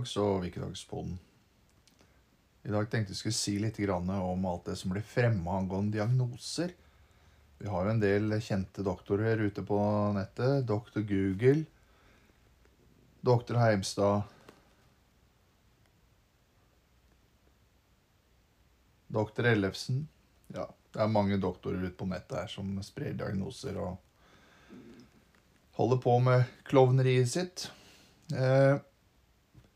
Velkommen og Wikidogspodden. I dag tenkte jeg skulle si litt om alt det som blir fremma angående diagnoser. Vi har jo en del kjente doktorer ute på nettet. Doktor Google, doktor Heimstad Doktor Ellefsen. Ja, det er mange doktorer ute på nettet her som sprer diagnoser og holder på med klovneriet sitt. Eh,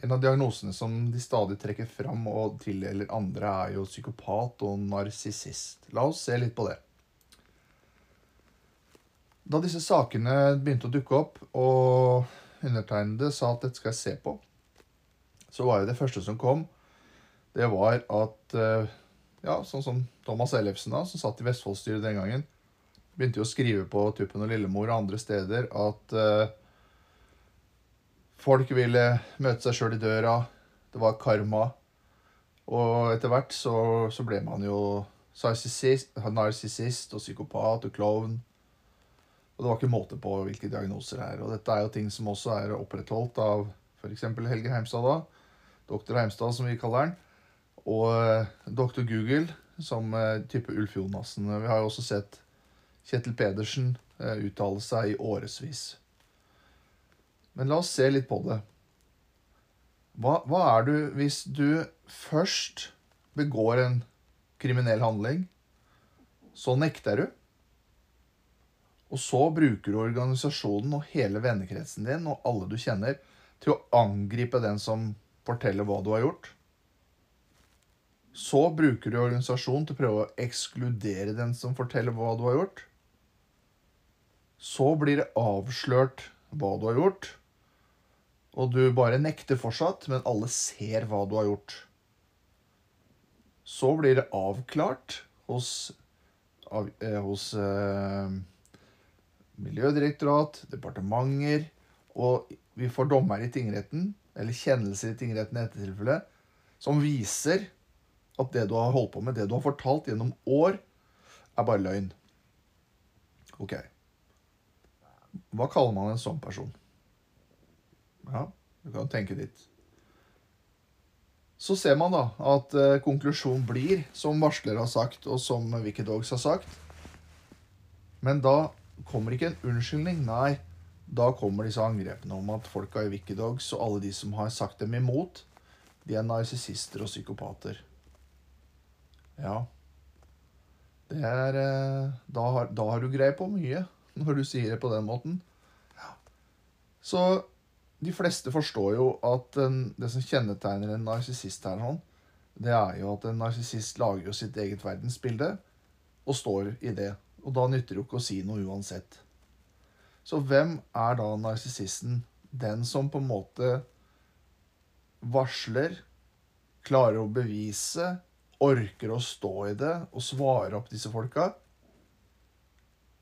en av diagnosene som de stadig trekker fram og tildeler andre, er jo psykopat og narsissist. La oss se litt på det. Da disse sakene begynte å dukke opp, og undertegnede sa at dette skal jeg se på, så var jo det første som kom, det var at eh, ja, sånn som Thomas Ellefsen, da, som satt i Vestfoldstyret den gangen, begynte jo å skrive på Tuppen og Lillemor og andre steder at uh, folk ville møte seg sjøl i døra. Det var karma. Og etter hvert så, så ble man jo narsissist og psykopat og klovn. Og det var ikke måte på hvilke diagnoser det er. Og dette er jo ting som også er opprettholdt av f.eks. Helge Heimstad, da. Doktor Heimstad, som vi kaller han og doktor Google som eh, type Ulf Jonassen. Vi har jo også sett Kjetil Pedersen eh, uttale seg i årevis. Men la oss se litt på det. Hva, hva, er du hvis du først begår en kriminell handling, så nekter du, og så bruker du organisasjonen og hele vennekretsen din og alle du kjenner, til å angripe den som forteller hva du har gjort? Så bruker du organisasjonen til å prøve å ekskludere den som forteller hva du har gjort. Så blir det avslørt hva du har gjort, og du bare nekter fortsatt, men alle ser hva du har gjort. Så blir det avklart hos, av, eh, hos eh, Miljødirektorat, departementer, og vi får dommer i tingretten, eller kjennelser i tingretten i dette tilfellet, som viser at det du har holdt på med, det du har fortalt gjennom år, er bare løgn. Ok. Hva kaller man en sånn person? Ja, du kan tenke ditt. Så ser man da at uh, konklusjonen blir, som varsler har sagt, og som Wikidogs har sagt Men da kommer ikke en unnskyldning. Nei, da kommer disse angrepene om at folka i Wikidogs og alle de som har sagt dem imot, de er narsissister og psykopater. Ja. Det er eh, da har, da har, du greie på mye, når du sier det på den måten. Ja. Så de fleste forstår jo at det som kjennetegner en narsissist her, sånn, det er jo at en narsissist lager jo sitt eget verdensbilde og står i det. Og da nytter det jo ikke å si noe uansett. Så hvem er da narsissisten? Den som på en måte varsler, klarer å bevise, orker å stå i det og svare opp disse folka.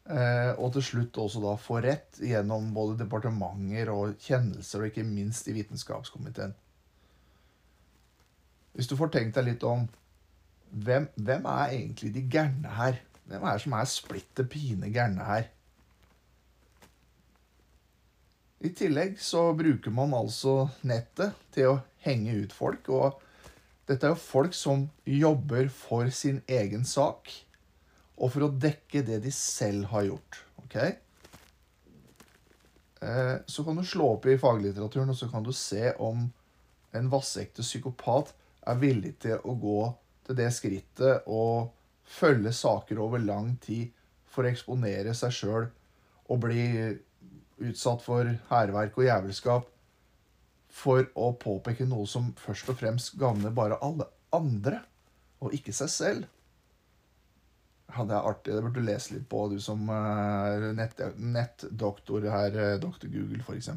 Eh, og til slutt også da få rett gjennom både departementer og kjennelser, og ikke minst i Vitenskapskomiteen. Hvis du får tenkt deg litt om hvem, hvem er egentlig de gærne her? Hvem er det som er splitter pine gærne her? I tillegg så bruker man altså nettet til å henge ut folk. og dette er jo folk som jobber for sin egen sak, og for å dekke det de selv har gjort. ok? Eh, så kan du slå opp i faglitteraturen og så kan du se om en vassekte psykopat er villig til å gå til det skrittet og følge saker over lang tid for å eksponere seg sjøl og bli utsatt for hærverk og jævelskap for å påpeke noe som først og fremst gagner bare alle andre, og ikke seg selv. Ja, det er artig. Det burde du lese litt på, du som er nettdoktor her, eh, doktor Google, f.eks.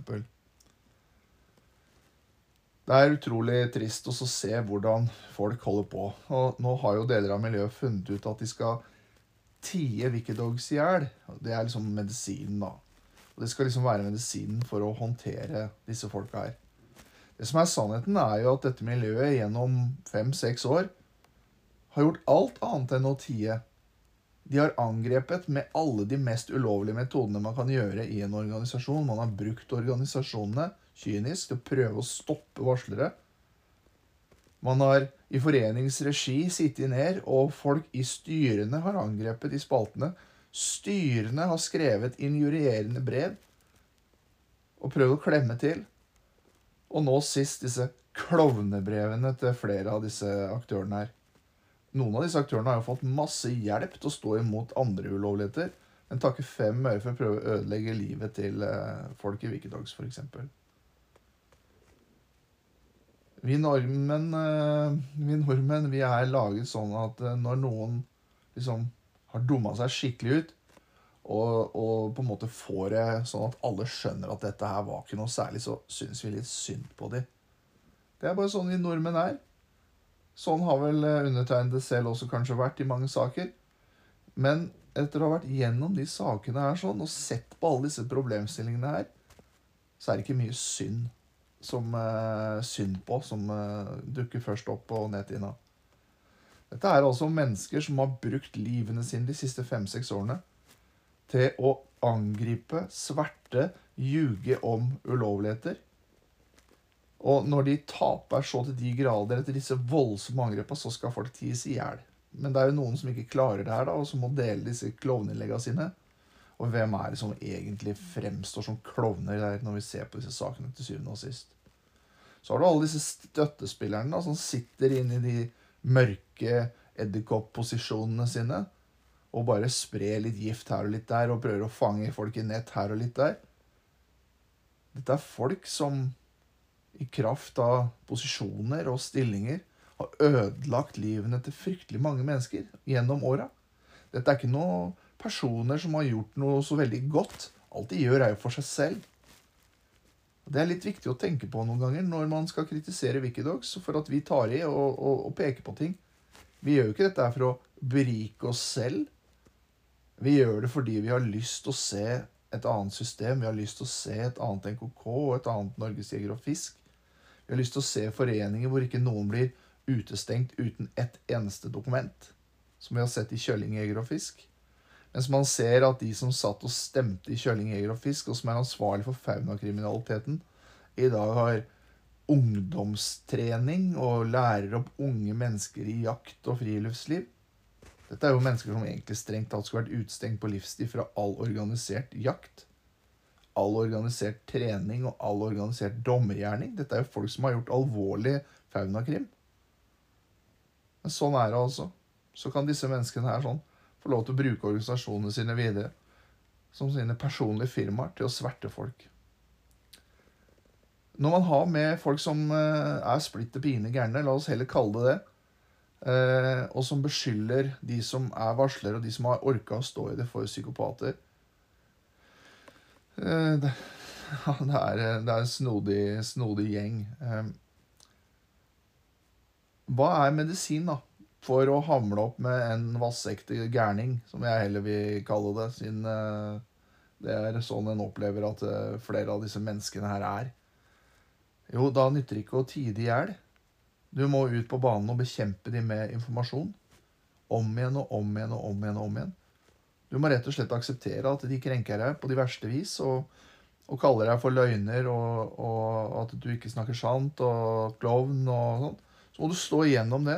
Det er utrolig trist å se hvordan folk holder på. Og nå har jo deler av miljøet funnet ut at de skal tie Wikidogs i hjel. Det er liksom medisinen, da. Og det skal liksom være medisinen for å håndtere disse folka her. Det som er sannheten, er jo at dette miljøet gjennom fem-seks år har gjort alt annet enn å tie. De har angrepet med alle de mest ulovlige metodene man kan gjøre i en organisasjon. Man har brukt organisasjonene kynisk til å prøve å stoppe varslere. Man har i foreningsregi sittet ned, og folk i styrene har angrepet i spaltene. Styrene har skrevet injurierende brev og prøvd å klemme til. Og nå sist disse klovnebrevene til flere av disse aktørene her. Noen av disse aktørene har jo fått masse hjelp til å stå imot andre ulovligheter, men takker fem øre for å prøve å ødelegge livet til eh, folk i Wikidogs, f.eks. Vi nordmenn, eh, vi nordmenn vi er laget sånn at eh, når noen liksom har dumma seg skikkelig ut, og, og, på en måte får det sånn at alle skjønner at dette her var ikke noe særlig, så syns vi litt synd på dem. Det er bare sånn vi nordmenn er. Sånn har vel eh, undertegnede selv også kanskje vært i mange saker. Men etter å ha vært gjennom de sakene her sånn, og sett på alle disse problemstillingene her, så er det ikke mye synd som uh, synd på som uh, dukker først opp på netthinna. Dette er altså mennesker som har brukt livene sine de siste fem-seks årene til å angripe, sverte, ljuge om ulovligheter. Og når de taper så til de grader etter disse voldsomme angrepene, så skal folk ties i hjel. Men det er jo noen som ikke klarer det her, da, og som må dele disse klovneinnleggene sine. Og hvem er det som egentlig fremstår som klovner der når vi ser på disse sakene til syvende og sist? Så har du alle disse støttespillerne da, som sitter inne i de mørke edderkoppposisjonene sine og bare sprer litt gift her og litt der og prøver å fange folk i nett her og litt der. Dette er folk som i kraft av posisjoner og stillinger har ødelagt livene til fryktelig mange mennesker gjennom åra. Dette er ikke noen personer som har gjort noe så veldig godt. Alt de gjør, er jo for seg selv. Det er litt viktig å tenke på noen ganger når man skal kritisere Wikidogs, for at vi tar i og, og, og peker på ting. Vi gjør jo ikke dette for å berike oss selv. Vi gjør det fordi vi har lyst til å se et annet system. Vi har lyst til å se et annet NKK og et annet Norges Jeger og Fisk. Vi har lyst til å se foreninger hvor ikke noen blir utestengt uten ett eneste dokument. Som vi har sett i Kjølling Jeger og Fisk. Mens man ser at de som satt og stemte i Kjølling Jeger og Fisk, og som er ansvarlig for faunakriminaliteten, i dag har ungdomstrening og lærer opp unge mennesker i jakt og friluftsliv. Dette er jo mennesker som egentlig strengt tatt skulle vært utestengt på livstid fra all organisert jakt. All organisert trening og all organisert dommergjerning. Dette er jo folk som har gjort alvorlig faunakrim. Men sånn er det altså. Så kan disse menneskene her sånn få lov til å bruke organisasjonene sine videre som sine personlige firmaer til å sverte folk. Når man har med folk som eh, er splitter pine gærne, la oss heller kalle det det, Eh, og som beskylder de som er varslere, og de som har orka å stå i det, for psykopater. Eh, ja, det, er, det er en snodig, snodig gjeng. Eh, hva er medisin, da? For å hamle opp med en vassekte gærning, som jeg heller vil kalle det, siden eh, det er sånn en opplever at eh, flere av disse menneskene her er. Jo, da nytter det ikke å tide i hjel. Du må ut på banen og bekjempe dem med informasjon. Om igjen og om igjen og om igjen. og om igjen. Du må rett og slett akseptere at de krenker deg på de verste vis og, og kaller deg for løgner og, og, at du ikke snakker sant og klovn og sånn. Så må du stå igjennom det.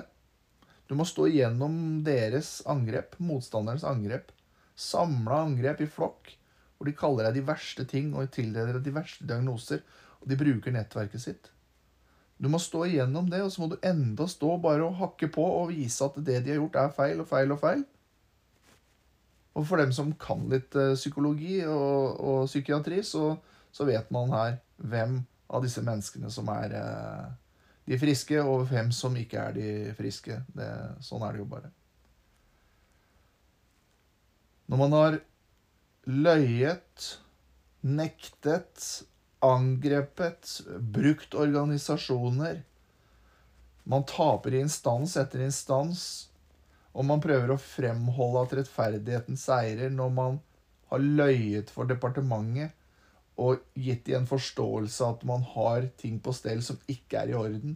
Du må stå igjennom deres angrep, motstanderens angrep. Samla angrep i flokk, hvor de kaller deg de verste ting og tildeler deg de verste diagnoser. Og de bruker nettverket sitt. Du må stå igjennom det, og så må du enda stå bare og hakke på og vise at det de har gjort, er feil og feil og feil. Og for dem som kan litt uh, psykologi og, og psykiatri, så, så, vet man her hvem av disse menneskene som er uh, de friske, og hvem som ikke er de friske. Det, sånn er det jo bare. Når man har løyet, nektet angrepet, brukt organisasjoner. Man taper i instans etter instans, og man prøver å fremholde at rettferdigheten seirer når man har løyet for departementet og gitt i en forståelse at man har ting på stell som ikke er i orden.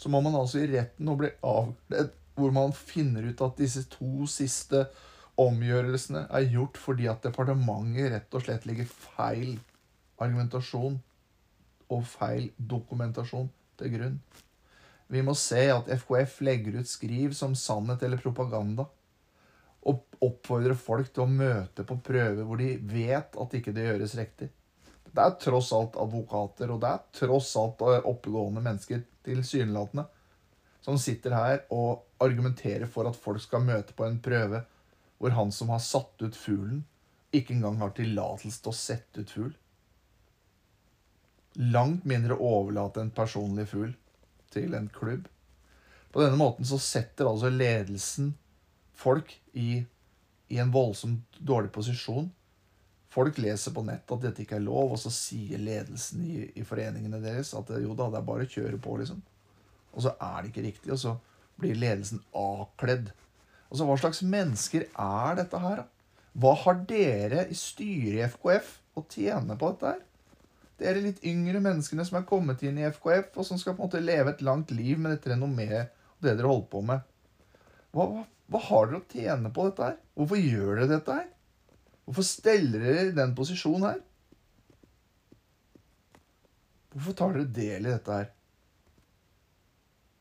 Så må man altså i retten og bli avkledd hvor man finner ut at disse to siste omgjørelsene er gjort fordi at departementet rett og slett legger feil argumentasjon og feil dokumentasjon til grunn. Vi må se at FKF legger ut skriv som sannhet eller propaganda. Og oppfordrer folk til å møte på prøver hvor de vet at ikke det gjøres riktig. Det er tross alt advokater, og det er tross alt eh, oppegående mennesker, tilsynelatende, som sitter her og argumenterer for at folk skal møte på en prøve hvor han som har satt ut fuglen, ikke engang har tillatelse til å sette ut fugl. Langt mindre overlate en personlig fugl til en klubb. På denne måten så setter altså ledelsen folk i, i en voldsomt dårlig posisjon. Folk leser på nett at dette ikke er lov, og så sier ledelsen i, i foreningene deres at jo da, det er bare å kjøre på, liksom. Og så er det ikke riktig, og så blir ledelsen avkledd. Altså, Hva slags mennesker er dette her? da? Hva har dere i styret i FKF å tjene på dette her? Dere litt yngre menneskene som er kommet inn i FKF, og som skal på en måte leve et langt liv med dette renommeet og det dere holder på med. Hva, hva, hva har dere å tjene på dette her? Hvorfor gjør dere dette her? Hvorfor steller dere i den posisjonen her? Hvorfor tar dere del i dette her?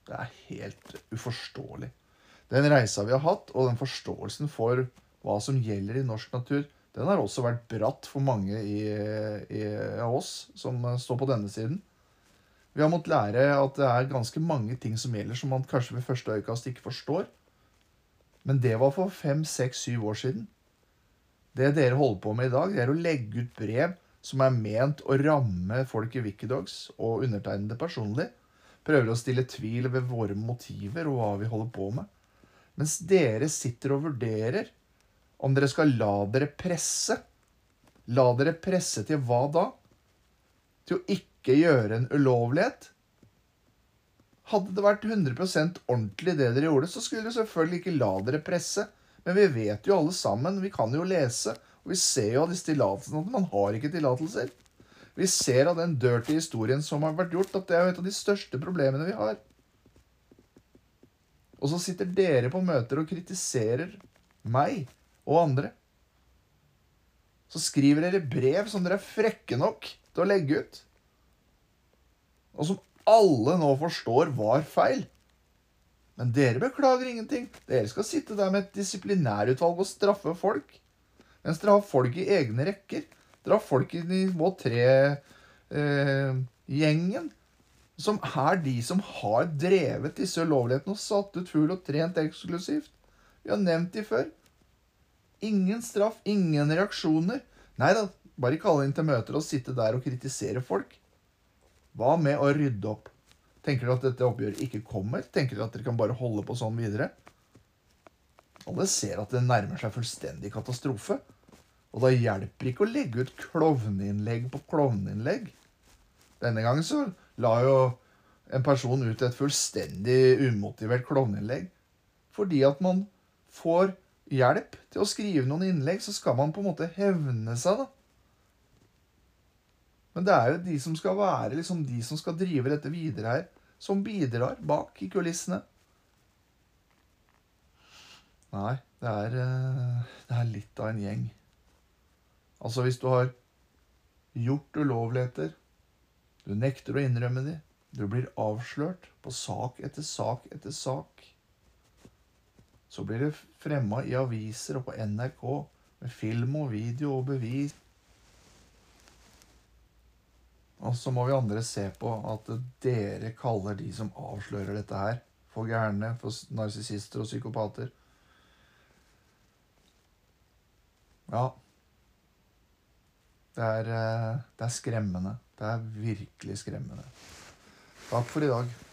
Det er helt uforståelig. Den reisa vi har hatt, og den forståelsen for hva som gjelder i norsk natur, den har også vært bratt for mange i, i, av oss som står på denne siden. Vi har måttet lære at det er ganske mange ting som gjelder, som man kanskje ved første øyekast ikke forstår. Men det var for fem, seks, syv år siden. Det dere holder på med i dag, det er å legge ut brev som er ment å ramme folk i Wikidogs og undertegnede personlig. Prøver å stille tvil ved våre motiver og hva vi holder på med. Mens dere sitter og vurderer om dere skal la dere presse. La dere presse til hva da? Til å ikke gjøre en ulovlighet? Hadde det vært 100% ordentlig det dere gjorde, så skulle dere selvfølgelig ikke la dere presse. Men vi vet jo alle sammen, vi kan jo lese, og vi ser jo av disse tillatelsene at man har ikke tillatelser. Vi ser av den dirty historien som har vært gjort, at det er jo et av de største problemene vi har. Og så sitter dere på møter og kritiserer meg og andre. Så skriver dere brev som dere er frekke nok til å legge ut. Og som alle nå forstår var feil. Men dere beklager ingenting. Dere skal sitte der med et disiplinærutvalg og straffe folk. Mens dere har folk i egne rekker. Dere har folk i nivå tre-gjengen. Eh, som er de som har drevet disse ulovlighetene og satt ut fugl og trent eksklusivt. Vi har nevnt de før. Ingen straff, ingen reaksjoner. Nei da, bare kalle inn til møter og sitte der og kritisere folk. Hva med å rydde opp? Tenker dere at dette oppgjøret ikke kommer? Tenker dere at dere kan bare holde på sånn videre? Alle ser at det nærmer seg fullstendig katastrofe. Og da hjelper ikke å legge ut klovneinnlegg på klovneinnlegg. Denne gangen så la jo en person ut et fullstendig umotivert klovneinnlegg. Fordi at man får hjelp til å skrive noen innlegg, så skal man på en måte hevne seg, da. Men det er jo de som skal være liksom de som skal drive dette videre her, som bidrar bak i kulissene. Nei, det er, eh, det er litt av en gjeng. Altså, hvis du har gjort ulovligheter, du nekter å innrømme de, du blir avslørt på sak etter sak etter sak, så blir det fremma i aviser og på NRK med film og video og bevis og så må vi andre se på at dere kaller de som avslører dette her, for gærne, for narsissister og psykopater. Ja. Det er, eh, det er skremmende. Det er virkelig skremmende. Takk for i dag.